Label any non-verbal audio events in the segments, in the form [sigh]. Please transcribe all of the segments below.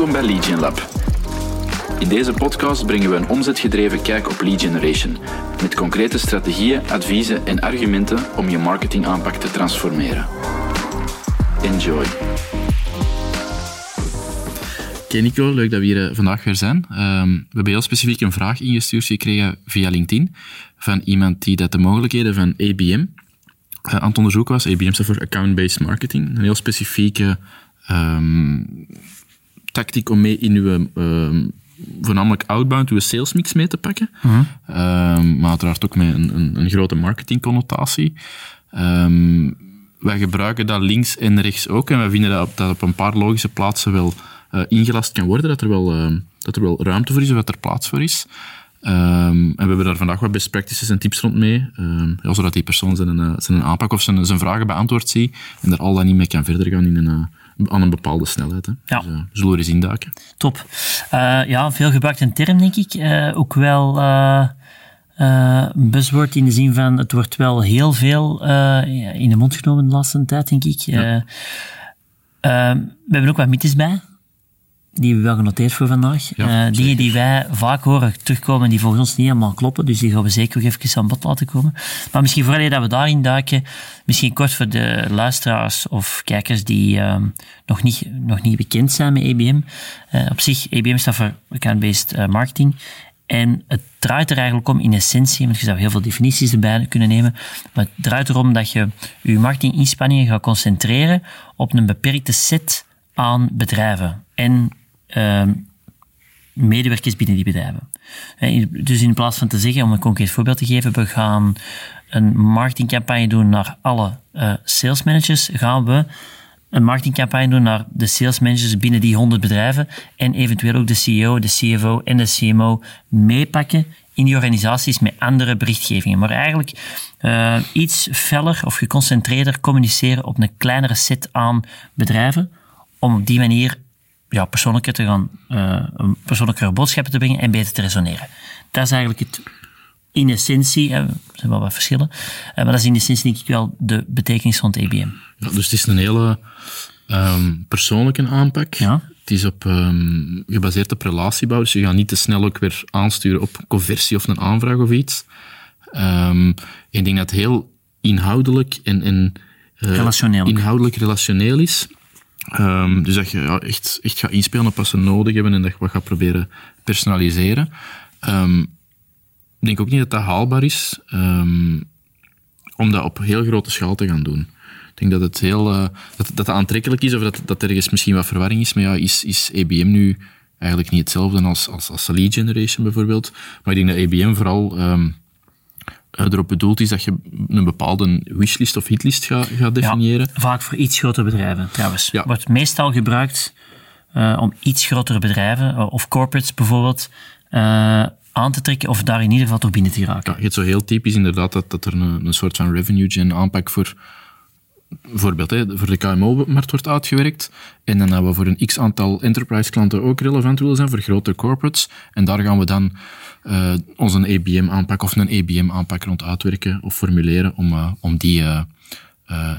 Welkom bij Lead Lab. In deze podcast brengen we een omzetgedreven kijk op lead generation, met concrete strategieën, adviezen en argumenten om je marketingaanpak te transformeren. Enjoy. Oké Nico, leuk dat we hier eh, vandaag weer zijn. Ehm, we hebben heel specifiek een vraag ingestuurd gekregen via LinkedIn van iemand die dat de mogelijkheden van ABM eh, aan het onderzoeken was. ABM staat voor Account-Based Marketing. Een heel specifieke ehm, tactiek om mee in uw ehm, voornamelijk outbound, uw sales mix mee te pakken. Ehm, maar uiteraard ook met een, een, een grote marketingconnotatie. Ehm, wij gebruiken dat links en rechts ook. En we vinden dat op, dat op een paar logische plaatsen wel eh, ingelast kan worden. Dat er, wel, ehm, dat er wel ruimte voor is of dat er plaats voor is. En we hebben daar vandaag wat best practices en tips rond mee. Ja, zodat die persoon zijn, eh, zijn aanpak of zijn, zijn vragen beantwoord ziet. En daar al dan niet mee kan verder gaan in een, eh, aan een bepaalde snelheid. Hè. Ja. Dus, eh, zullen we eens induiken. Top. Eh, ja, veel gebruikte term, denk ik. Eh, ook wel eh, buzzword in de zin van het wordt wel heel veel in de mond genomen de laatste tijd, denk ik. We hebben ook wat mythes bij. Die hebben we wel genoteerd voor vandaag. Ja, Eh, dingen die wij vaak horen terugkomen, die volgens ons niet helemaal kloppen. Dus die gaan we zeker nog even aan bod laten komen. Maar misschien voordat dat we daarin duiken, misschien kort voor de luisteraars of kijkers die ehm, nog, niet, nog niet bekend zijn met ABM. Eh, op zich, ABM staat voor Account-Based eh, Marketing. En het draait er eigenlijk om in essentie, want je zou heel veel definities erbij kunnen nemen, maar het draait erom dat je je marketinginspanningen gaat concentreren op een beperkte set aan bedrijven en medewerkers binnen die bedrijven. Dus in plaats van te zeggen, om een concreet voorbeeld te geven, we gaan een marketingcampagne doen naar alle eh sales managers, gaan we een marketingcampagne doen naar de sales managers binnen die 100 bedrijven en eventueel ook de CEO, de CFO en de CMO meepakken in die organisaties met andere berichtgevingen. Maar eigenlijk eh, iets feller of geconcentreerder communiceren op een kleinere set aan bedrijven, om op die manier ja, persoonlijker te gaan, eh, een persoonlijkere boodschappen te brengen en beter te resoneren. Dat is eigenlijk het in essentie, er zijn wel wat verschillen, eh, maar dat is in essentie denk ik wel de betekenis van het ABM. Ja, dus het is een hele ehm, persoonlijke aanpak. Ja. Het is op, ehm, gebaseerd op relatiebouw, dus je gaat niet te snel ook weer aansturen op conversie of een aanvraag of iets. Ehm, ik denk dat het heel inhoudelijk en, en eh, Relationeel inhoudelijk relationeel is. Ehm, dus dat je ja, echt, echt gaat inspelen op wat ze nodig hebben en dat je wat gaat proberen personaliseren. Ehm, ik denk ook niet dat dat haalbaar is ehm, om dat op heel grote schaal te gaan doen. Ik denk dat het heel eh, dat, dat aantrekkelijk is of dat, dat ergens misschien wat verwarring is. Maar ja, is, is ABM nu eigenlijk niet hetzelfde als, als, als lead generation bijvoorbeeld? Maar ik denk dat ABM vooral ehm, eh, erop bedoeld is dat je een bepaalde wishlist of hitlist gaat, definiëren. Ja, vaak voor iets grotere bedrijven trouwens. Ja. Wordt meestal gebruikt eh, om iets grotere bedrijven, eh, of corporates bijvoorbeeld, eh, aan te trekken of daar in ieder geval toch binnen te geraken. Ja, je hebt zo heel typisch inderdaad dat, dat er een, een soort van revenue gen aanpak voor bijvoorbeeld hè, voor de KMO-markt wordt uitgewerkt. En dan dat we voor een x-aantal enterprise klanten ook relevant willen zijn voor grote corporates. En daar gaan we dan eh onze ABM-aanpak of een ABM-aanpak rond uitwerken of formuleren om, eh, om die eh,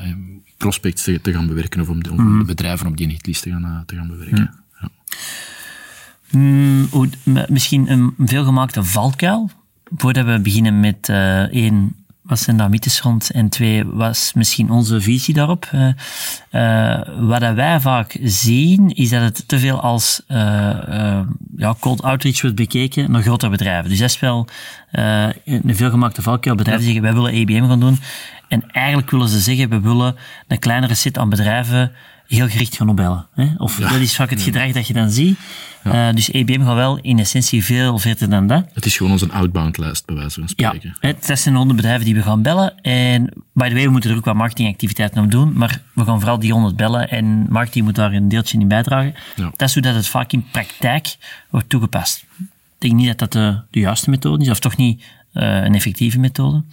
prospects te, te gaan bewerken of om, de, om de bedrijven op die hitlist te gaan, te gaan bewerken. Ja. Hmm, misschien een veelgemaakte valkuil. Voordat we beginnen met één, wat zijn daar mythes rond? En twee, wat is misschien onze visie daarop? Eh, eh, wat dat wij vaak zien, is dat het te veel als eh, ja, cold outreach wordt bekeken naar grotere bedrijven. Dus dat is wel een veelgemaakte valkuil. Bedrijven zeggen, wij willen ABM gaan doen. En eigenlijk willen ze zeggen, we willen een kleinere set aan bedrijven heel gericht gaan opbellen. Hè? Of dat is vaak het gedrag dat je dan ziet. Eh, dus ABM gaat wel in essentie veel verder dan dat. Het is gewoon onze outbound-lijst, bij wijze van Ja, spreken. hè, dat zijn honderd bedrijven die we gaan bellen. En by the way, we moeten er ook wat marketingactiviteiten op doen. Maar we gaan vooral die honderd bellen en marketing moet daar een deeltje in bijdragen. Ja. Dat is hoe dat het vaak in praktijk wordt toegepast. Ik denk niet dat dat de, de juiste methode is, of toch niet eh, een effectieve methode.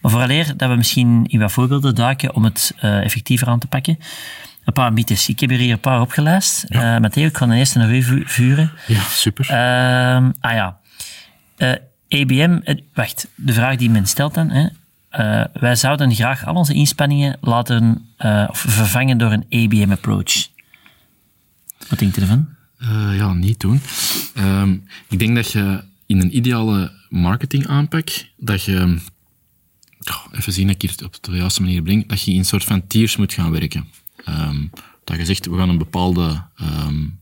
Maar vooraleer dat we misschien in wat voorbeelden duiken om het eh, effectiever aan te pakken. Een paar mythes. Ik heb er hier een paar opgelijst. Eh Matteo, ik ga de eerste naar u vu- vuren. Ja, super. Ehm, ah ja. Eh, ABM, eh, wacht, de vraag die men stelt dan. Hè. Wij zouden graag al onze inspanningen laten of vervangen door een ABM-approach. Wat denkt u ervan? Uh, ja, niet doen. Ehm, ik denk dat je in een ideale marketingaanpak, dat je, even zien dat ik hier op de juiste manier breng, dat je in een soort van tiers moet gaan werken. Ehm, dat je zegt, we gaan een bepaalde um,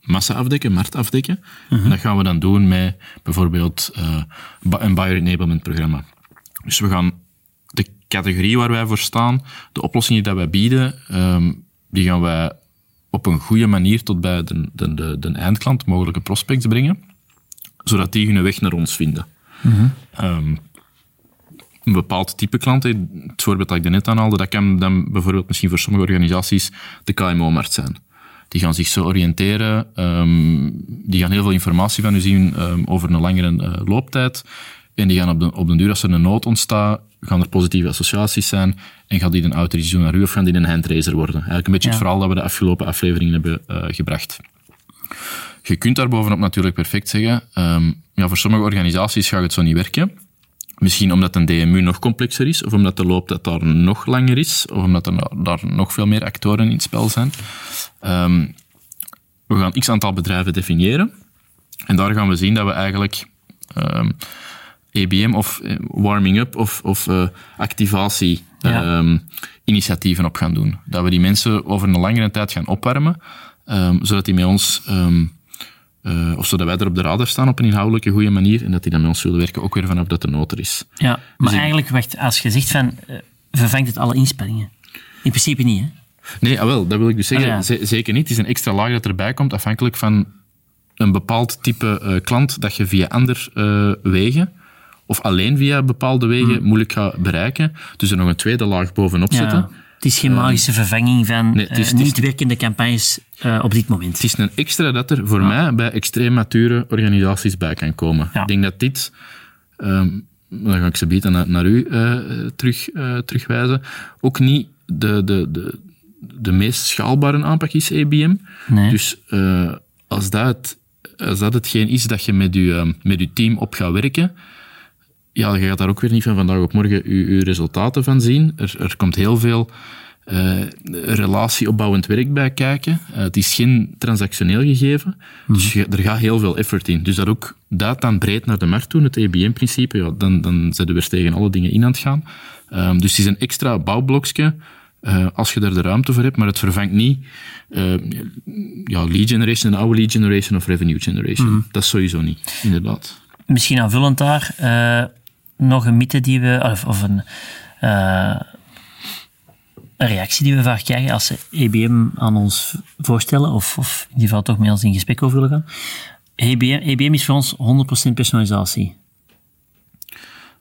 massa afdekken, markt afdekken. En dat gaan we dan doen met bijvoorbeeld uh, een buyer enablement programma. Dus we gaan de categorie waar wij voor staan, de oplossingen die wij bieden, die gaan wij op een goede manier tot bij de, de, de, de eindklant, mogelijke prospects brengen, zodat die hun weg naar ons vinden. um, een bepaald type klant, het voorbeeld dat ik net aanhaalde, dat kan dan bijvoorbeeld misschien voor sommige organisaties de KMO-markt zijn. Die gaan zich zo oriënteren, um, die gaan heel veel informatie van u zien um, over een langere uh, looptijd. En die gaan op de, op de duur, als er een nood ontstaat, gaan er positieve associaties zijn en gaat die een outreach doen naar u of gaan die een handraiser worden? Eigenlijk een beetje het verhaal dat we de afgelopen afleveringen hebben uh, gebracht. Je kunt daar bovenop natuurlijk perfect zeggen, um, ja, voor sommige organisaties gaat het zo niet werken. Misschien omdat een DMU nog complexer is, of omdat de looptijd daar nog langer is, of omdat er daar nog veel meer actoren in het spel zijn. Um, we gaan x aantal bedrijven definiëren. En daar gaan we zien dat we eigenlijk um, EBM of eh, warming up of, of uh, activatie ja. um, initiatieven op gaan doen. Dat we die mensen over een langere tijd gaan opwarmen, zodat die met ons, uh, of zodat wij er op de radar staan op een inhoudelijke goede manier en dat die dan met ons willen werken, ook weer vanaf dat de nood er is. Ja, maar dus eigenlijk, wacht, als je zegt van, uh, vervangt het alle inspanningen? In principe niet, hè? Nee, ah, wel, dat wil ik dus zeggen. Ah, ja. Zeker niet. Het is een extra laag dat erbij komt, afhankelijk van een bepaald type uh, klant dat je via ander uh, wegen of alleen via bepaalde wegen hmm. moeilijk gaat bereiken. Dus er nog een tweede laag bovenop zetten. Het is geen magische vervanging van nee, is, uh, niet werkende campagnes uh, op dit moment. Het is een extra dat er voor ja. mij bij extreem mature organisaties bij kan komen. Ik denk dat dit... Um, dan ga ik ze beter naar, naar u uh, terug, terugwijzen. Ook niet de, de, de, de meest schaalbare aanpak is EBM. Nee. Dus als, dat als dat hetgeen is dat je met je, met je team op gaat werken, ja, je gaat daar ook weer niet van vandaag op morgen je, resultaten van zien. Er, er komt heel veel uh, relatieopbouwend werk bij kijken. Uh, het is geen transactioneel gegeven, mm. dus je, er gaat heel veel effort in. Dus dat ook dat dan breed naar de markt doen, het EBM-principe, ja, dan, dan zijn we weer tegen alle dingen in aan het gaan. Um, dus het is een extra bouwblokje uh, als je daar de ruimte voor hebt, maar het vervangt niet uh, ja, lead generation, een oude lead generation of revenue generation. Mm. Dat is sowieso niet, inderdaad. Misschien aanvullend daar, nog een mythe die we, of, of een, uh, een reactie die we vaak krijgen als ze EBM aan ons voorstellen, of, of in ieder geval toch met ons in gesprek over willen gaan. EBM, EBM is voor ons 100% personalisatie.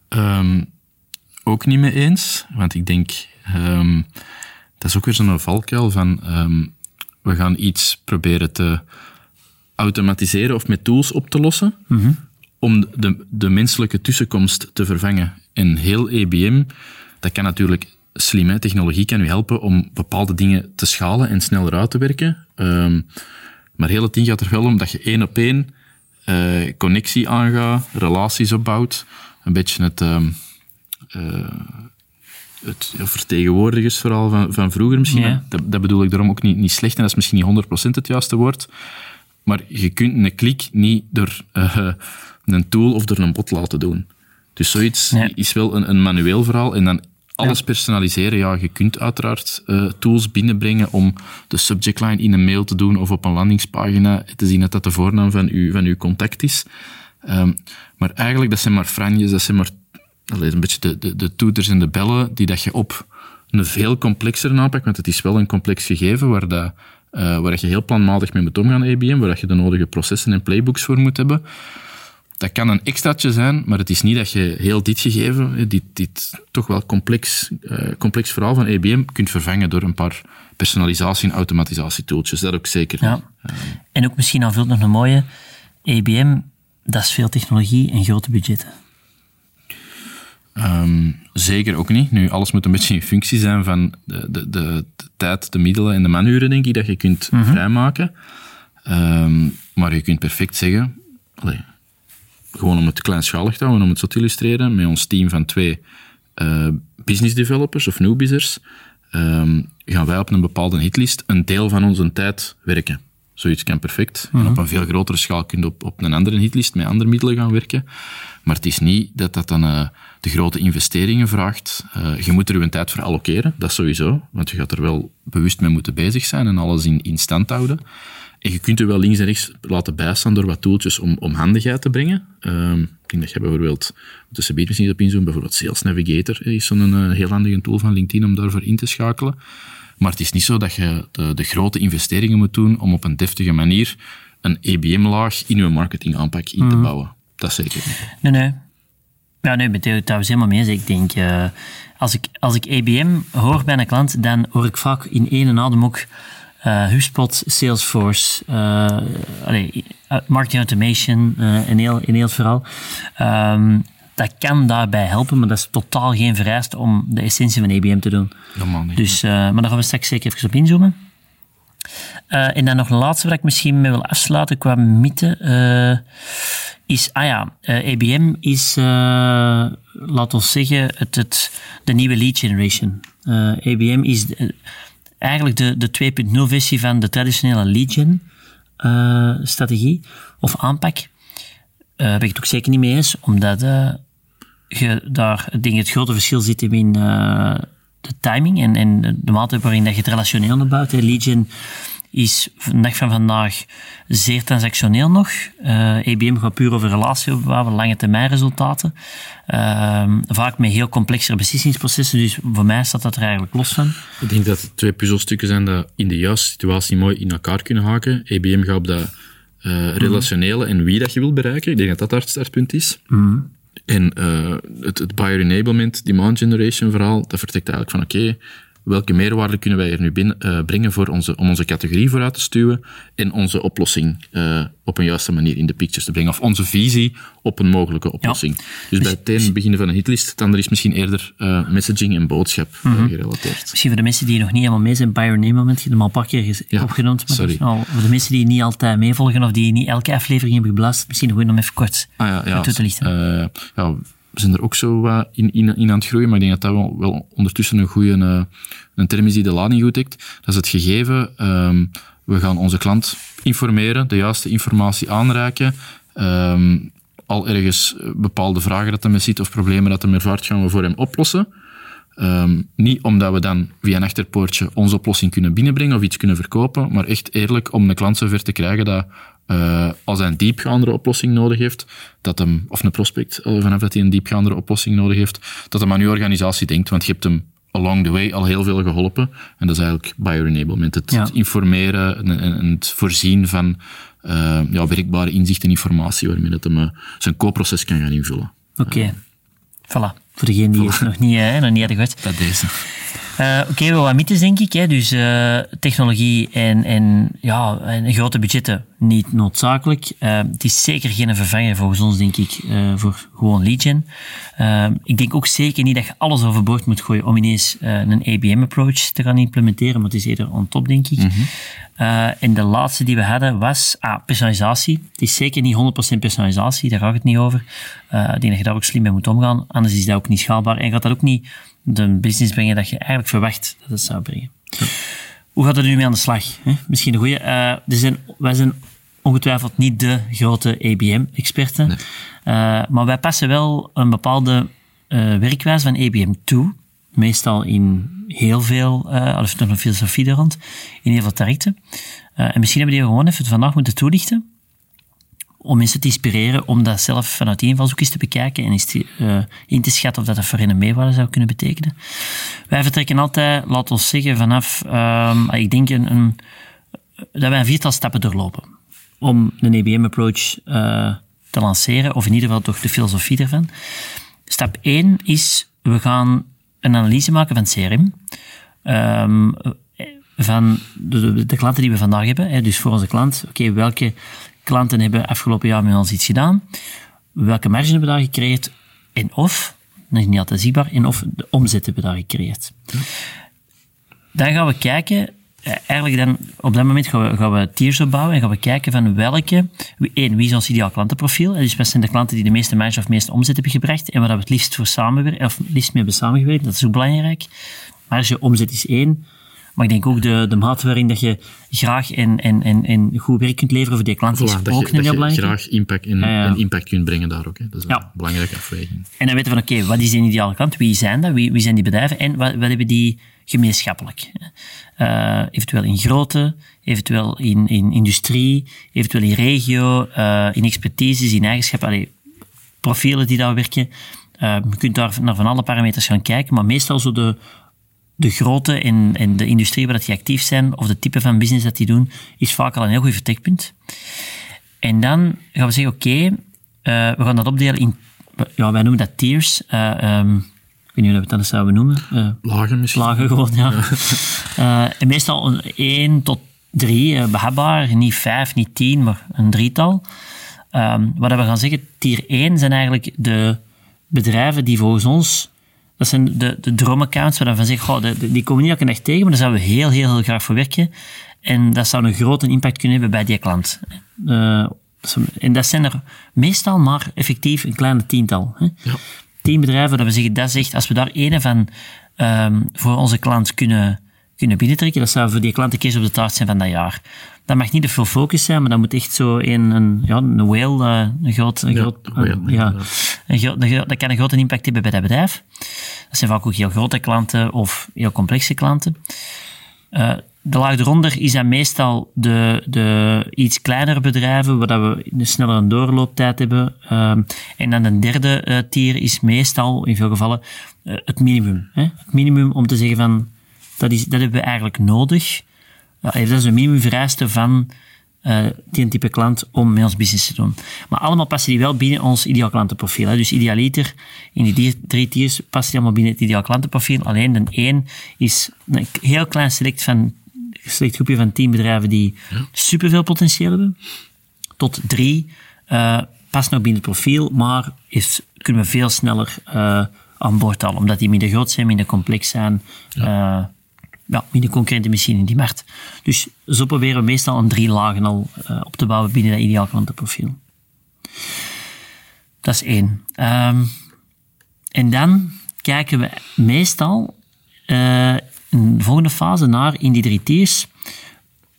Um, ook niet mee eens, want ik denk, um, dat is ook weer zo'n valkuil van, um, we gaan iets proberen te automatiseren of met tools op te lossen. Mm -hmm om de, de menselijke tussenkomst te vervangen. En heel EBM, dat kan natuurlijk slim, hè? technologie kan u helpen om bepaalde dingen te schalen en sneller uit te werken. Um, maar heel het ding gaat er wel om dat je één op één uh, connectie aangaat, relaties opbouwt, een beetje het, um, uh, het vertegenwoordigersverhaal van, van vroeger misschien. Dat, dat, bedoel ik daarom ook niet, niet slecht en dat is misschien niet 100% het juiste woord. Maar je kunt een klik niet door uh, een tool of door een bot laten doen. Dus zoiets ja. is wel een, een, manueel verhaal. En dan alles ja. personaliseren. Ja, je kunt uiteraard uh, tools binnenbrengen om de subject line in een mail te doen of op een landingspagina te zien dat dat de voornaam van, u, van uw contact is. Um, maar eigenlijk, dat zijn maar franjes, dat zijn maar allez, een beetje de, de, de toeters en de bellen die dat je op een veel complexere aanpak, want het is wel een complex gegeven waar, dat, uh, waar je heel planmatig mee moet omgaan, EBM, waar je de nodige processen en playbooks voor moet hebben dat kan een extraatje zijn, maar het is niet dat je heel dit gegeven, dit, dit toch wel complex, uh, complex verhaal van EBM kunt vervangen door een paar personalisatie- en automatisatietooltjes. Dat ook zeker. Ja. Uh, en ook misschien aanvult nog een mooie, EBM, dat is veel technologie en grote budgetten. Um, zeker ook niet. Nu, alles moet een beetje in functie zijn van de, de, de, de tijd, de middelen en de manuren, denk ik, dat je kunt mm -hmm. vrijmaken. Um, maar je kunt perfect zeggen, gewoon om het kleinschalig te houden, om het zo te illustreren, met ons team van twee uh, business developers of newbiezers, um, gaan wij op een bepaalde hitlist een deel van onze tijd werken. Zoiets kan perfect. En op een veel grotere schaal kun je op, op een andere hitlist met andere middelen gaan werken. Maar het is niet dat dat dan uh, de grote investeringen vraagt. Uh, je moet er je tijd voor allokeren, dat sowieso. Want je gaat er wel bewust mee moeten bezig zijn en alles in, in stand houden. En je kunt er wel links en rechts laten bijstaan door wat tooltjes om, om handigheid te brengen. Um, ik denk dat je bijvoorbeeld, tussen beter misschien op inzoomen, bijvoorbeeld Sales Navigator is zo'n uh, heel handige tool van LinkedIn om daarvoor in te schakelen. Maar het is niet zo dat je de, de grote investeringen moet doen om op een deftige manier een EBM-laag in je marketingaanpak in te Mhm. bouwen. Dat zeker niet. Nee, nee. Ja, nee, ben ik trouwens helemaal mee. eens. Ik denk, uh, als, ik, als ik EBM hoor bij een klant, dan hoor ik vaak in één adem ook uh, HubSpot, Salesforce, uh, allee, marketing automation, uh, een, heel, een heel verhaal. Um, dat kan daarbij helpen, maar dat is totaal geen vereiste om de essentie van EBM te doen. Helemaal niet. Dus, uh, maar daar gaan we straks zeker even op inzoomen. Uh, en dan nog een laatste waar ik misschien mee wil afsluiten qua mythe. Uh, is, ah ja, uh, EBM is, laat ons zeggen, het, het, de nieuwe lead generation. EBM is de, eigenlijk de, de 2.0 versie van de traditionele lead gen strategie of aanpak. Daar ben ik het ook zeker niet mee eens, omdat je daar, ik het grote verschil zit in de timing en, en de mate waarin dat je het relationeel opbouwt. Legion is de dag van vandaag zeer transactioneel nog. Uh, EBM gaat puur over relatie opbouwen, lange termijn resultaten. Uh, vaak met heel complexere beslissingsprocessen, dus voor mij staat dat er eigenlijk los van. Ik denk dat het twee puzzelstukken zijn die in de juiste situatie mooi in elkaar kunnen haken. EBM gaat op dat uh, relationele mm. en wie dat je wilt bereiken. Ik denk dat dat het startpunt is. Mm. En uh, het, het buyer enablement, demand generation verhaal, dat vertrekt eigenlijk van oké, okay, welke meerwaarde kunnen wij er nu binnen, uh, brengen voor onze, om onze categorie vooruit te stuwen en onze oplossing uh, op een juiste manier in de pictures te brengen. Of onze visie op een mogelijke oplossing. Ja. Dus bij het een beginnen van een hitlist, dan er is misschien eerder uh, messaging en boodschap mm -hmm. gerelateerd. Misschien voor de mensen die nog niet helemaal mee zijn, buyer enablement, je hebt hem al een paar keer ja, opgenoemd. Maar sorry. Nou, voor de mensen die niet altijd meevolgen of die niet elke aflevering hebben geblast, misschien goed om even kort ah, ja, ja, toe te lichten. ja, zijn er ook zo uh, in, in, aan het groeien, maar ik denk dat dat wel, wel ondertussen een goede uh, een term is die de lading goed tikt. Dat is het gegeven, um, we gaan onze klant informeren, de juiste informatie aanreiken, um, al ergens bepaalde vragen dat hij mee ziet of problemen dat hij ervaart, gaan we voor hem oplossen. Um, niet omdat we dan via een achterpoortje onze oplossing kunnen binnenbrengen of iets kunnen verkopen, maar echt eerlijk om de klant zover te krijgen dat uh, als hij een diepgaandere oplossing nodig heeft, dat hem, of een prospect, vanaf dat hij een diepgaandere oplossing nodig heeft, dat hem aan uw organisatie denkt, want je hebt hem along the way al heel veel geholpen. En dat is eigenlijk buyer enablement. Het, ja. het informeren en, en, het voorzien van uh, ja, werkbare inzicht en informatie waarmee dat hem zijn koopproces kan gaan invullen. Oké. Okay. Voilà. Voor degene die het nog niet, uh, nog niet hadden gehoord. Dat deze. Uh, Oké, okay, wel wat mythes denk ik. Hè. Dus uh, technologie en, en, ja, en grote budgetten niet noodzakelijk. Uh, het is zeker geen vervanger volgens ons, denk ik, voor gewoon lead gen. ik denk ook zeker niet dat je alles overboord moet gooien om ineens een ABM-approach te gaan implementeren, maar het is eerder on top, denk ik. Mm -hmm. en de laatste die we hadden was ah, personalisatie. Het is zeker niet 100% personalisatie, daar gaat het niet over. ik denk dat je daar ook slim mee moet omgaan, anders is dat ook niet schaalbaar en gaat dat ook niet de business brengen dat je eigenlijk verwacht dat het zou brengen. Ja. Hoe gaat het er nu mee aan de slag? Hè? Misschien een goede. Uh, er zijn, wij zijn ongetwijfeld niet de grote ABM-experten, nee. uh, maar wij passen wel een bepaalde uh, werkwijze van ABM toe. Meestal in heel veel, of toch een filosofie er rond, in heel veel trajecten. en misschien hebben we die gewoon even vandaag moeten toelichten om mensen te inspireren om dat zelf vanuit die invalshoek eens te bekijken en eens te, uh, in te schatten of dat, dat voor hen een meerwaarde zou kunnen betekenen. Wij vertrekken altijd, laat ons zeggen, vanaf, um, ik denk een, dat wij een viertal stappen doorlopen om een EBM-approach uh, te lanceren, of in ieder geval toch de filosofie ervan. Stap 1 is, we gaan een analyse maken van het CRM. Um, van de, de, klanten die we vandaag hebben. Hè, dus voor onze klant, oké, okay, welke klanten hebben afgelopen jaar met ons iets gedaan? Welke marge hebben we daar gecreëerd? En of, dat is niet altijd zichtbaar, en of de omzet hebben we daar gecreëerd. Dan gaan we kijken, eigenlijk dan, op dat moment gaan we, gaan we tiers opbouwen en gaan we kijken van welke, één, wie is ons ideaal klantenprofiel? Dus wat zijn de klanten die de meeste marge of de meeste omzet hebben gebracht en waar we het liefst voor samenwerken, of het liefst mee hebben samengewerkt, dat is ook belangrijk. Marge, omzet is één. Maar ik denk ook de, de mate waarin dat je graag en, en, en, en goed werk kunt leveren voor die klant is Voilà, dat ook je, een dat heel je belangrijk. graag impact ja. en impact kunt brengen daar ook. Hè. Dat is een Ja. belangrijke afweging. En dan weten we van, oké, wat is die ideale klant? Wie zijn dat? Wie, wie zijn die bedrijven? En wat, wat hebben die gemeenschappelijk? Eh, eventueel in grootte, eventueel in, in industrie, eventueel in regio, eh, in expertises, in eigenschappen, allee, profielen die daar werken. Eh, je kunt daar naar van alle parameters gaan kijken, maar meestal zo de, de grootte en, en de industrie waar dat die actief zijn, of de type van business dat die doen, is vaak al een heel goed vertrekpunt. En dan gaan we zeggen, oké, we gaan dat opdelen in, ja, wij noemen dat tiers. Eh, ehm, weet niet hoe we zouden noemen. Eh, Lagen misschien? lagen gewoon, ja. [laughs] Eh, en meestal een 1 tot 3 eh, behapbaar, niet 5, niet 10, maar een drietal. Ehm, wat we gaan zeggen, tier 1 zijn eigenlijk de bedrijven die volgens ons, dat zijn de, de droomaccounts waar we van zeggen, goh, die komen niet elke dag tegen, maar daar zouden we heel, heel, heel graag voor werken. En dat zou een grote impact kunnen hebben bij die klant. En dat zijn er meestal maar effectief een kleine tiental. Hè. Ja. Tien bedrijven, dat we zeggen, dat echt, als we daar ene van ehm, voor onze klant kunnen, kunnen binnentrekken, dat zou voor die klant de keer op de taart zijn van dat jaar. Dat mag niet de full focus zijn, maar dat moet echt zo een, een, ja, een whale, eh, een groot, een Ja, groot, een ja, een een dat kan een grote impact hebben bij dat bedrijf. Dat zijn vaak ook heel grote klanten of heel complexe klanten. Eh, de laag eronder is dan meestal de, de iets kleinere bedrijven, waar we een snellere doorlooptijd hebben. Ehm, en dan de derde eh, tier is meestal, in veel gevallen, eh, het minimum. Hè? Het minimum om te zeggen van, dat, is, dat hebben we eigenlijk nodig. Dat is een minimumvereiste van eh die type klant om met ons business te doen. Maar allemaal passen die wel binnen ons ideaal klantenprofiel. Hè. Dus idealiter, in die die- drie tiers passen die allemaal binnen het ideaal klantenprofiel. Alleen de één is een heel klein select van select groepje van tien bedrijven die superveel potentieel hebben. Tot drie eh past nog binnen het profiel, maar is, kunnen we veel sneller eh, aan boord halen, omdat die minder groot zijn, minder complex zijn. Ja. ja, minder concurrenten misschien in die markt. Dus zo proberen we meestal een drie lagen al eh, op te bouwen binnen dat ideaal klantenprofiel. Dat is één. Ehm, en dan kijken we meestal eh, in de volgende fase naar, in die drie tiers,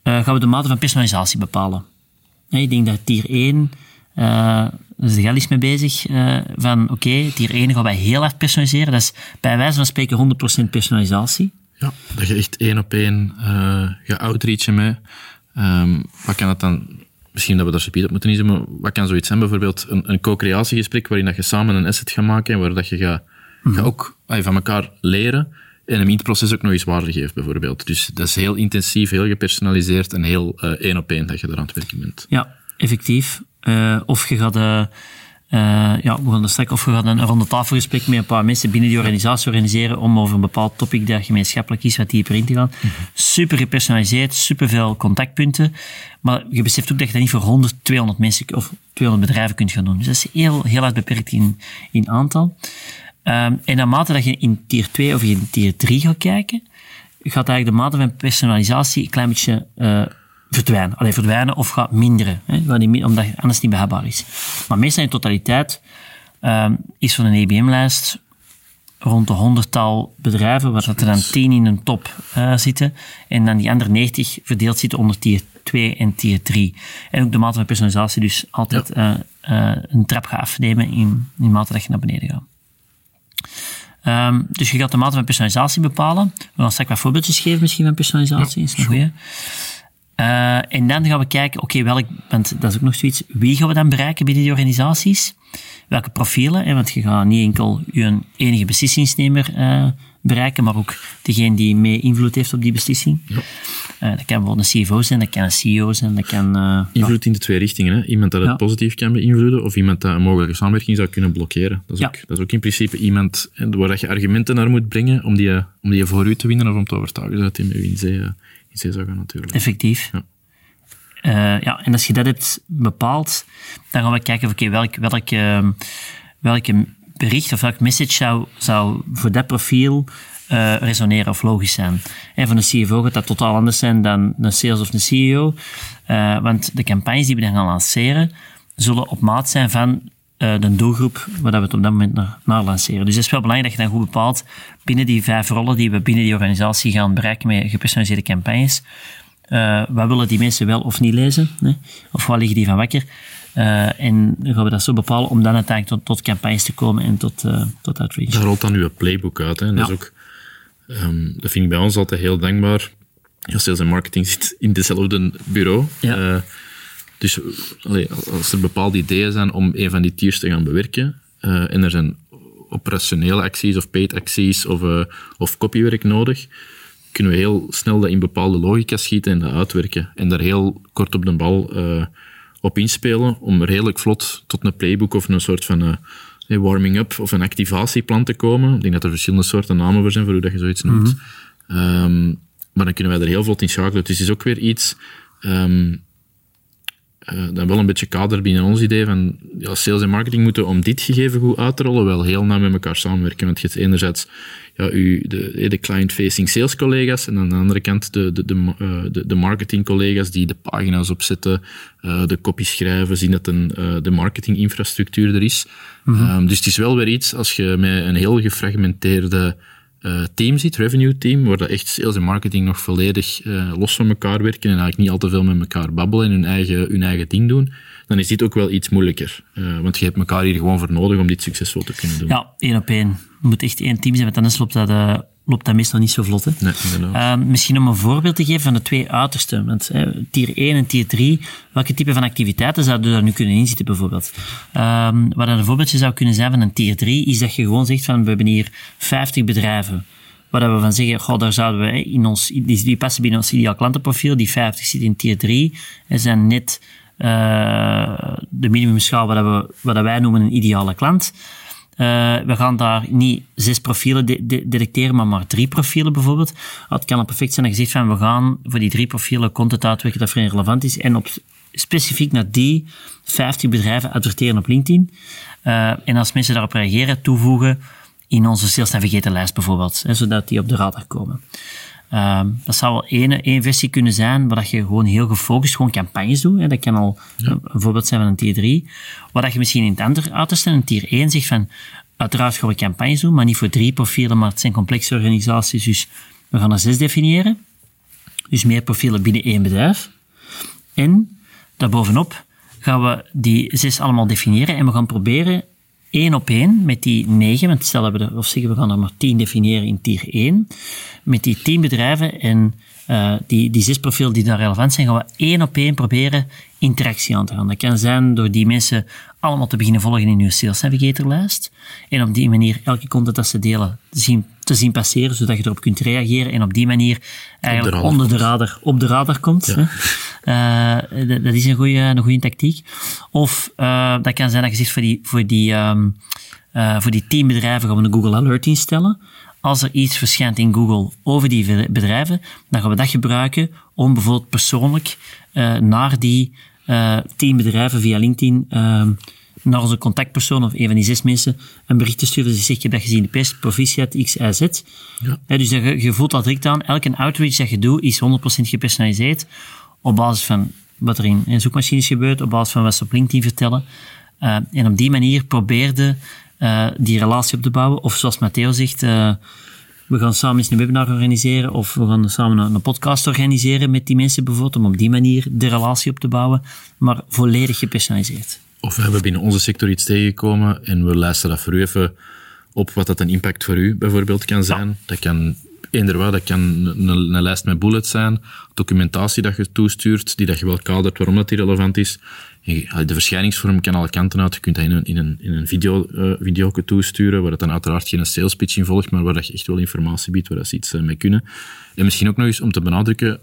eh, gaan we de mate van personalisatie bepalen. Nee, ik denk dat tier 1, eh daar is de mee bezig, eh, van oké, tier 1 gaan wij heel hard personaliseren. Dat is bij wijze van spreken 100% personalisatie. Ja, dat je echt één op één uh, gaat outreachen mee. Um, wat kan dat dan... Misschien dat we daar speed op moeten inzetten, maar wat kan zoiets zijn? Bijvoorbeeld een, een co-creatiegesprek waarin dat je samen een asset gaat maken en waar dat je gaat, mm. gaat ook ay, van elkaar leren en hem in het proces ook nog eens waarde geeft, bijvoorbeeld. Dus dat is heel intensief, heel gepersonaliseerd en heel uh, één op één dat je daar aan het werken bent. Ja, effectief. Uh, of je gaat... Uh, uh, ja, we gaan straks of we gaan een ronde tafelgesprek met een paar mensen binnen die organisatie organiseren om over een bepaald topic dat gemeenschappelijk is, wat dieper in te gaan. Mm-hmm. Super gepersonaliseerd, super veel contactpunten. Maar je beseft ook dat je dat niet voor 100, 200 mensen of 200 bedrijven kunt gaan doen. Dus dat is heel, heel hard beperkt in, in aantal. Um, en naarmate dat je in tier 2 of in tier 3 gaat kijken, gaat eigenlijk de mate van personalisatie een klein beetje uh, verdwijnen. Alleen verdwijnen of gaat minderen, hè, omdat het anders niet behapbaar is. Maar meestal in totaliteit um, is van een EBM-lijst rond de honderdtal bedrijven, waar dat er dan 10 in een top uh, zitten, en dan die andere 90 verdeeld zitten onder tier 2 en tier 3. En ook de mate van personalisatie dus altijd ja. uh, uh, een trap gaat afnemen in, in mate dat je naar beneden gaat. Um, dus je gaat de mate van personalisatie bepalen. We gaan straks wat voorbeeldjes geven misschien van personalisatie. Ja, is een goeie. Uh, en dan gaan we kijken, oké, okay, welk, want dat is ook nog zoiets, wie gaan we dan bereiken binnen die organisaties? Welke profielen? Hè? Want je gaat niet enkel je enige beslissingsnemer uh, bereiken, maar ook degene die mee invloed heeft op die beslissing. Ja. Uh, dat kan bijvoorbeeld een CFO zijn, dat kan een CEO zijn, dat kan... Uh, invloed in de twee richtingen. Hè? Iemand dat het ja. positief kan beïnvloeden of iemand dat een mogelijke samenwerking zou kunnen blokkeren. Dat is, ja. ook, dat is ook in principe iemand waar je argumenten naar moet brengen om die, om die voor u te winnen of om te overtuigen dat hij met u in zee, in zee zou gaan natuurlijk. Effectief. Ja. Uh, ja, en als je dat hebt bepaald, dan gaan we kijken okay, welk, welk, welke bericht of welk message zou, zou voor dat profiel uh, resoneren of logisch zijn. En van een CFO gaat dat totaal anders zijn dan een sales of een CEO. want de campagnes die we dan gaan lanceren, zullen op maat zijn van de doelgroep waar we het op dat moment naar, naar, lanceren. Dus het is wel belangrijk dat je dan goed bepaalt binnen die vijf rollen die we binnen die organisatie gaan bereiken met gepersonaliseerde campagnes. Uh, wat willen die mensen wel of niet lezen? Hè? Of waar liggen die van wakker? Uh, en dan gaan we dat zo bepalen om dan uiteindelijk tot, tot campagnes te komen en tot, uh, tot outreach. Daar rolt dan uw playbook uit. Hè? En dat, is ook, um, dat vind ik bij ons altijd heel dankbaar. Ja, sales en marketing [laughs] zit in dezelfde bureau. Ja. Dus allee, als er bepaalde ideeën zijn om een van die tiers te gaan bewerken, en er zijn operationele acties of paid acties of, of copywerk nodig, kunnen we heel snel dat in bepaalde logica schieten en dat uitwerken. En daar heel kort op de bal op inspelen om redelijk vlot tot een playbook of een soort van uh, warming-up of een activatieplan te komen. Ik denk dat er verschillende soorten namen voor zijn voor hoe dat je zoiets noemt. Mm um, maar dan kunnen wij er heel vlot in schakelen. Dus het is ook weer iets um, uh, dat wel een beetje kader binnen ons idee van ja, sales en marketing moeten om dit gegeven goed uit te rollen wel heel nauw met elkaar samenwerken. Want je hebt enerzijds ja, u, de, de client-facing sales collega's en aan de andere kant de, de, de, uh, de, de marketing collega's die de pagina's opzetten, uh, de copy schrijven, zien dat een, uh, de marketinginfrastructuur er is. Mm -hmm. um, dus het is wel weer iets als je met een heel gefragmenteerde uh, team zit, revenue team, waar dat echt sales en marketing nog volledig uh, los van elkaar werken en eigenlijk niet al te veel met elkaar babbelen en hun eigen, hun eigen ding doen, dan is dit ook wel iets moeilijker. Uh, want je hebt elkaar hier gewoon voor nodig om dit succesvol te kunnen doen. Ja, één op één. Je moet echt één team zijn, want anders loopt dat, loopt dat meestal niet zo vlot. Hè? Nee, misschien om een voorbeeld te geven van de twee uitersten. Want tier 1 en tier 3, welke type van activiteiten zouden daar nu kunnen inzitten bijvoorbeeld? Um, wat een voorbeeldje zou kunnen zijn van een tier 3, is dat je gewoon zegt van we hebben hier 50 bedrijven waar we van zeggen, goh, daar zouden we in ons, die, die passen binnen ons ideaal klantenprofiel, die 50 zit in tier 3 en zijn net uh, de minimumschaal wat, we, wat wij noemen een ideale klant. Uh, we gaan daar niet zes profielen de de detecteren, maar maar drie profielen bijvoorbeeld. Het kan perfect zijn dat je zegt van we gaan voor die drie profielen content uitwerken dat vrij relevant is en op, specifiek naar die 50 bedrijven adverteren op LinkedIn. Uh, en als mensen daarop reageren, toevoegen in onze Sales Navigator lijst bijvoorbeeld, hè, zodat die op de radar komen. Um, dat zou wel één, één versie kunnen zijn, waar je gewoon heel gefocust gewoon campagnes doet. Hè. Dat kan al ja. een, voorbeeld zijn van een tier 3. Waar je misschien in het andere uiterste, een tier 1, zegt van, uiteraard gaan we campagnes doen, maar niet voor drie profielen, maar het zijn complexe organisaties, dus we gaan er zes definiëren. Dus meer profielen binnen één bedrijf. En daarbovenop gaan we die zes allemaal definiëren en we gaan proberen één op één met die negen, want stel we er, of zeggen we gaan er maar tien definiëren in tier 1, met die tien bedrijven en uh, die, die zes profielen die daar relevant zijn, gaan we één op één proberen interactie aan te gaan. Dat kan zijn door die mensen allemaal te beginnen volgen in uw Sales Navigator lijst en op die manier elke content dat ze delen te zien, te zien passeren, zodat je erop kunt reageren en op die manier eigenlijk de onder de radar op de radar komt. Ja. Dat is een goede, een goede tactiek. Of uh, dat kan zijn dat je zegt voor die, voor die, um, uh, voor die tien bedrijven gaan we een Google Alert instellen. Als er iets verschijnt in Google over die bedrijven, dan gaan we dat gebruiken om bijvoorbeeld persoonlijk naar die tien bedrijven via LinkedIn naar onze contactpersoon of een van die zes mensen een bericht te sturen. Dus zeg je dat gezien de pest, proficiat, x, y, z. Ja. dus je, je voelt dat direct aan. Elke outreach dat je doet is 100% gepersonaliseerd op basis van wat er in, zoekmachines gebeurt, op basis van wat ze op LinkedIn vertellen. Uh, en op die manier probeerde uh, die relatie op te bouwen. Of zoals Matteo zegt, uh, we gaan samen eens een webinar organiseren of we gaan samen een, een, podcast organiseren met die mensen bijvoorbeeld, om op die manier de relatie op te bouwen, maar volledig gepersonaliseerd. Of we hebben binnen onze sector iets tegengekomen en we luisteren dat voor u even op wat dat een impact voor u bijvoorbeeld kan zijn. Ja. Dat kan wat, dat kan een, een, lijst met bullets zijn, documentatie dat je toestuurt, die dat je wel kadert waarom dat die relevant is. De verschijningsvorm kan alle kanten uit. Je kunt dat in een, in een, in een video, uh, video toesturen, waar het dan uiteraard geen sales pitch in volgt, maar waar dat je echt wel informatie biedt, waar dat ze iets uh, mee kunnen. En misschien ook nog eens om te benadrukken,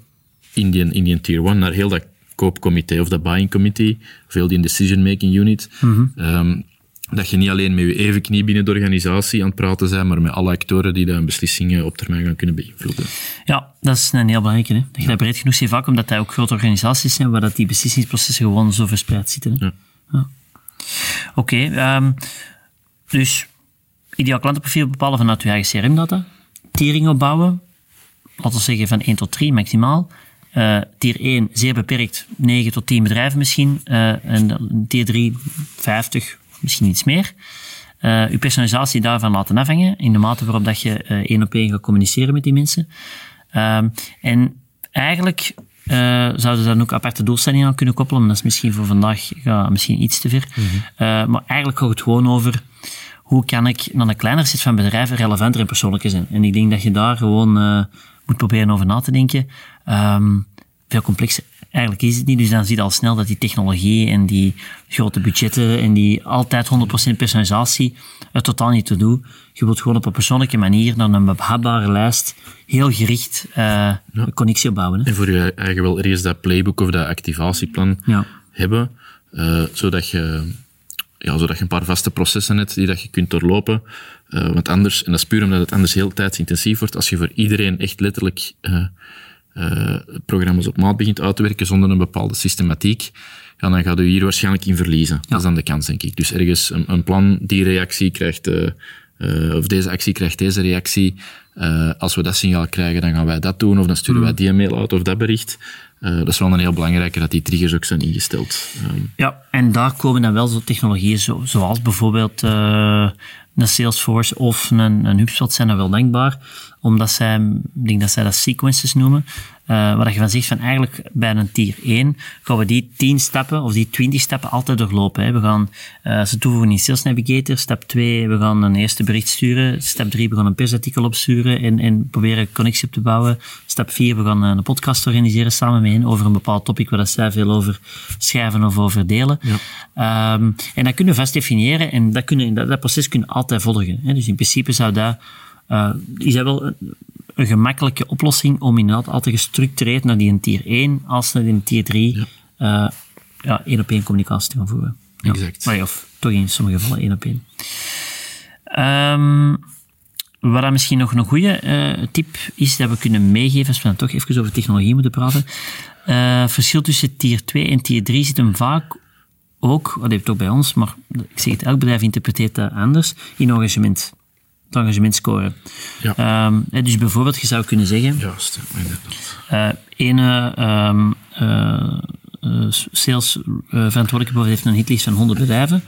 in die, in die tier 1, naar heel dat koopcomité of dat buying committee, of heel die decision-making unit, mm -hmm. um, dat je niet alleen met je even knie binnen de organisatie aan het praten bent, maar met alle actoren die dan beslissingen op termijn gaan kunnen beïnvloeden. Ja, dat is een heel belangrijke. Hè? Dat je ja. dat breed genoeg ziet, vaak omdat dat ook grote organisaties zijn, waar dat die beslissingsprocessen gewoon zo verspreid zitten. Ja. ja. Oké, okay, um, dus ideaal klantenprofiel bepalen vanuit je eigen CRM-data, tiering opbouwen, laten we zeggen van 1 tot 3 maximaal, uh, tier 1 zeer beperkt, 9 tot 10 bedrijven misschien. Uh, en tier 3 50 misschien iets meer. Uh, uw personalisatie daarvan laten afhangen, in de mate waarop dat je uh, één op één gaat communiceren met die mensen. Um, en eigenlijk uh, zouden ze dan ook aparte doelstellingen aan kunnen koppelen, maar dat is misschien voor vandaag ja, misschien iets te ver. Mm -hmm. maar eigenlijk gaat het gewoon over hoe kan ik naar een kleiner set van bedrijven relevanter en persoonlijker zijn. En ik denk dat je daar gewoon moet proberen over na te denken. Um, veel complexer eigenlijk is het niet. Dus dan zie je al snel dat die technologie en die grote budgetten en die altijd 100% personalisatie het totaal niet te doen. Je wilt gewoon op een persoonlijke manier naar een behapbare lijst heel gericht uh, ja. connectie opbouwen. Hè. En voor je eigen wel ergens dat playbook of dat activatieplan ja. hebben, uh, zodat je ja, zodat je een paar vaste processen hebt die dat je kunt doorlopen. Uh, want anders, en dat is puur omdat het anders heel tijdsintensief wordt, als je voor iedereen echt letterlijk uh, uh, programma's op maat begint uit te werken zonder een bepaalde systematiek, ja, dan gaat u hier waarschijnlijk in verliezen. Ja. Dat is dan de kans, denk ik. Dus ergens een, een plan, die reactie krijgt, uh, of deze actie krijgt deze reactie. Als we dat signaal krijgen, dan gaan wij dat doen, of dan sturen wij die mail uit of dat bericht. Dat is wel een heel belangrijke dat die triggers ook zijn ingesteld. Um. Ja, en daar komen dan wel zo technologieën zo, zoals bijvoorbeeld een Salesforce of een, een HubSpot zijn er wel denkbaar, omdat zij, ik denk dat zij dat sequences noemen, uh, waar je van zegt van eigenlijk bij een tier 1 gaan we die 10 stappen of die 20 stappen altijd doorlopen. Hè. We gaan uh, ze toevoegen in Sales Navigator. Stap 2, we gaan een eerste bericht sturen. Stap 3, we gaan een persartikel opsturen en, en proberen connectie op te bouwen. Stap 4, we gaan een podcast organiseren samen mee over een bepaald topic waar dat zij veel over schrijven of over delen. Ja. Um, en dat kunnen we vast definiëren en dat, kunnen, dat, dat proces kunnen altijd volgen. Hè. Dus in principe zou dat uh, is dat wel een gemakkelijke oplossing om inderdaad altijd gestructureerd naar die tier 1 als naar die tier 3 ja. Uh, ja, één op één communicatie te gaan voeren. Ja. Exact. Maar, of toch in sommige gevallen één op één. Um, wat dan misschien nog een goede uh, tip is dat we kunnen meegeven, als we dan toch even over technologie moeten praten. Uh, verschil tussen tier 2 en tier 3 zit hem vaak ook, dat heeft ook bij ons, maar ik zeg het, elk bedrijf interpreteert dat anders, in engagement engagement scoren. Ja. Um, dus bijvoorbeeld, je zou kunnen zeggen... Juist, uh, ene um, uh, sales verantwoordelijke heeft een hitlist van 100 bedrijven.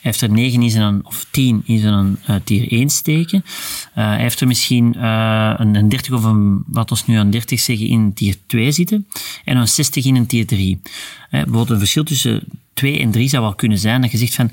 Hij heeft er 9 in zijn, of 10 in zijn uh, tier 1 steken. Uh, hij heeft er misschien uh, een, een 30 of een, wat ons nu een 30 zeggen, in tier 2 zitten. En een 60 in een tier 3. bijvoorbeeld een verschil tussen 2 en 3 zou wel kunnen zijn dat je zegt van,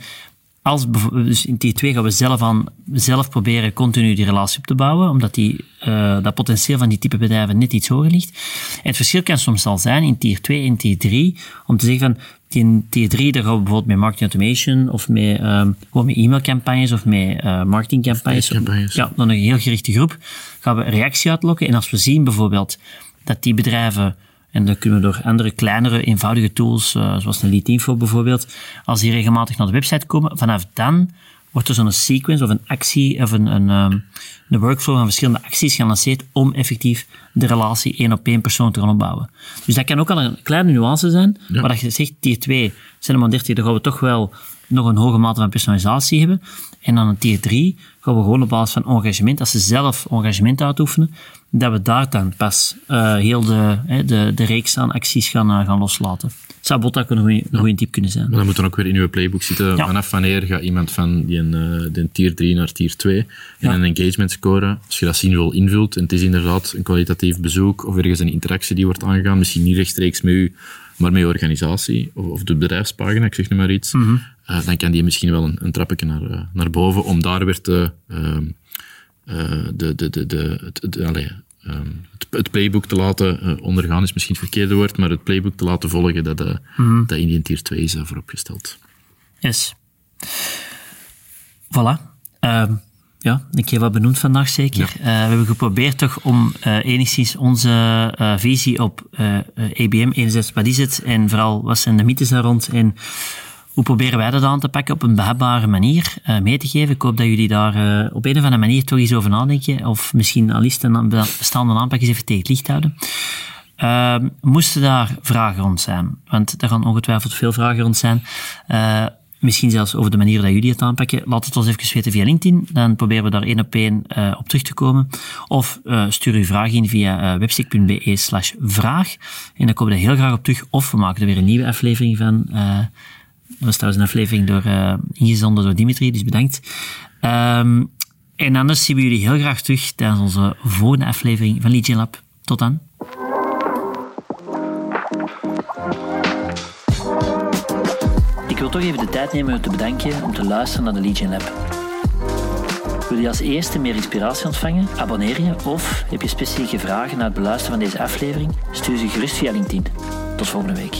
als, dus in tier 2 gaan we zelf, aan, zelf proberen continu die relatie op te bouwen, omdat die, uh, dat potentieel van die type bedrijven net iets hoger ligt. En het verschil kan soms al zijn in tier 2 en tier 3, om te zeggen van, in tier 3 daar gaan we bijvoorbeeld met marketing automation of met, um, met e-mailcampagnes of met uh, marketingcampagnes. Ja, dan een heel gerichte groep. Gaan we reactie uitlokken en als we zien bijvoorbeeld dat die bedrijven en dan kunnen we door andere kleinere, eenvoudige tools, uh, zoals een Leadinfo bijvoorbeeld, als die regelmatig naar de website komen, vanaf dan wordt er zo'n sequence of een actie of een, een, um, een workflow van verschillende acties gelanceerd om effectief de relatie één op één persoon te gaan opbouwen. Dus dat kan ook al een kleine nuance zijn, ja. maar dat je zegt, tier 2, zijn maar 30, dan gaan we toch wel nog een hoge mate van personalisatie hebben. En dan een tier 3 gaan we gewoon op basis van engagement, als ze zelf engagement uitoefenen, dat we daar dan pas uh, heel de, de, de reeks aan acties gaan, uh, gaan loslaten. Zou Botak een goede, tip kunnen zijn. Maar dat moet dan ook weer in uw playbook zitten. Ja. Vanaf wanneer gaat iemand van die, uh, die tier 3 naar tier 2 en ja. een engagement scoren, als je dat zinvol invult, en het is inderdaad een kwalitatief bezoek of ergens een interactie die wordt aangegaan, misschien niet rechtstreeks met u, maar met je organisatie of, of de bedrijfspagina, ik zeg nu maar iets, mm -hmm. uh, dan kan die misschien wel een, een trappetje naar, naar boven om daar weer te, de, de, de, de, de, de allez, um, het, het, playbook te laten ondergaan is misschien het verkeerde woord, maar het playbook te laten volgen dat, mm -hmm. dat tier 2 is vooropgesteld. Yes. Voilà. Um, ja, ik heb wat benoemd vandaag zeker. Ja. Uh, we hebben geprobeerd toch om uh, enigszins onze uh, visie op EBM, enerzijds wat is het en vooral wat zijn de mythes daar rond en hoe proberen wij dat aan te pakken op een behapbare manier mee te geven. Ik hoop dat jullie daar op een of andere manier toch eens over nadenken of misschien al eens een bestaande aanpak eens even tegen het licht houden. Ehm, moesten daar vragen rond zijn, want er gaan ongetwijfeld veel vragen rond zijn misschien zelfs over de manier dat jullie het aanpakken, laat het ons even weten via LinkedIn. Dan proberen we daar één op één op terug te komen. Of stuur uw vraag in via webstick.be slash vraag. En dan komen we er heel graag op terug. Of we maken er weer een nieuwe aflevering van Dat was trouwens een aflevering door, uh, ingezonden door Dimitri, dus bedankt. Um, en anders zien we jullie heel graag terug tijdens onze volgende aflevering van Legion Lab. Tot dan. Ik wil toch even de tijd nemen om te bedanken om te luisteren naar de Legion Lab. Wil je als eerste meer inspiratie ontvangen? Abonneer je of heb je specifieke vragen na het beluisteren van deze aflevering? Stuur ze gerust via LinkedIn. Tot volgende week.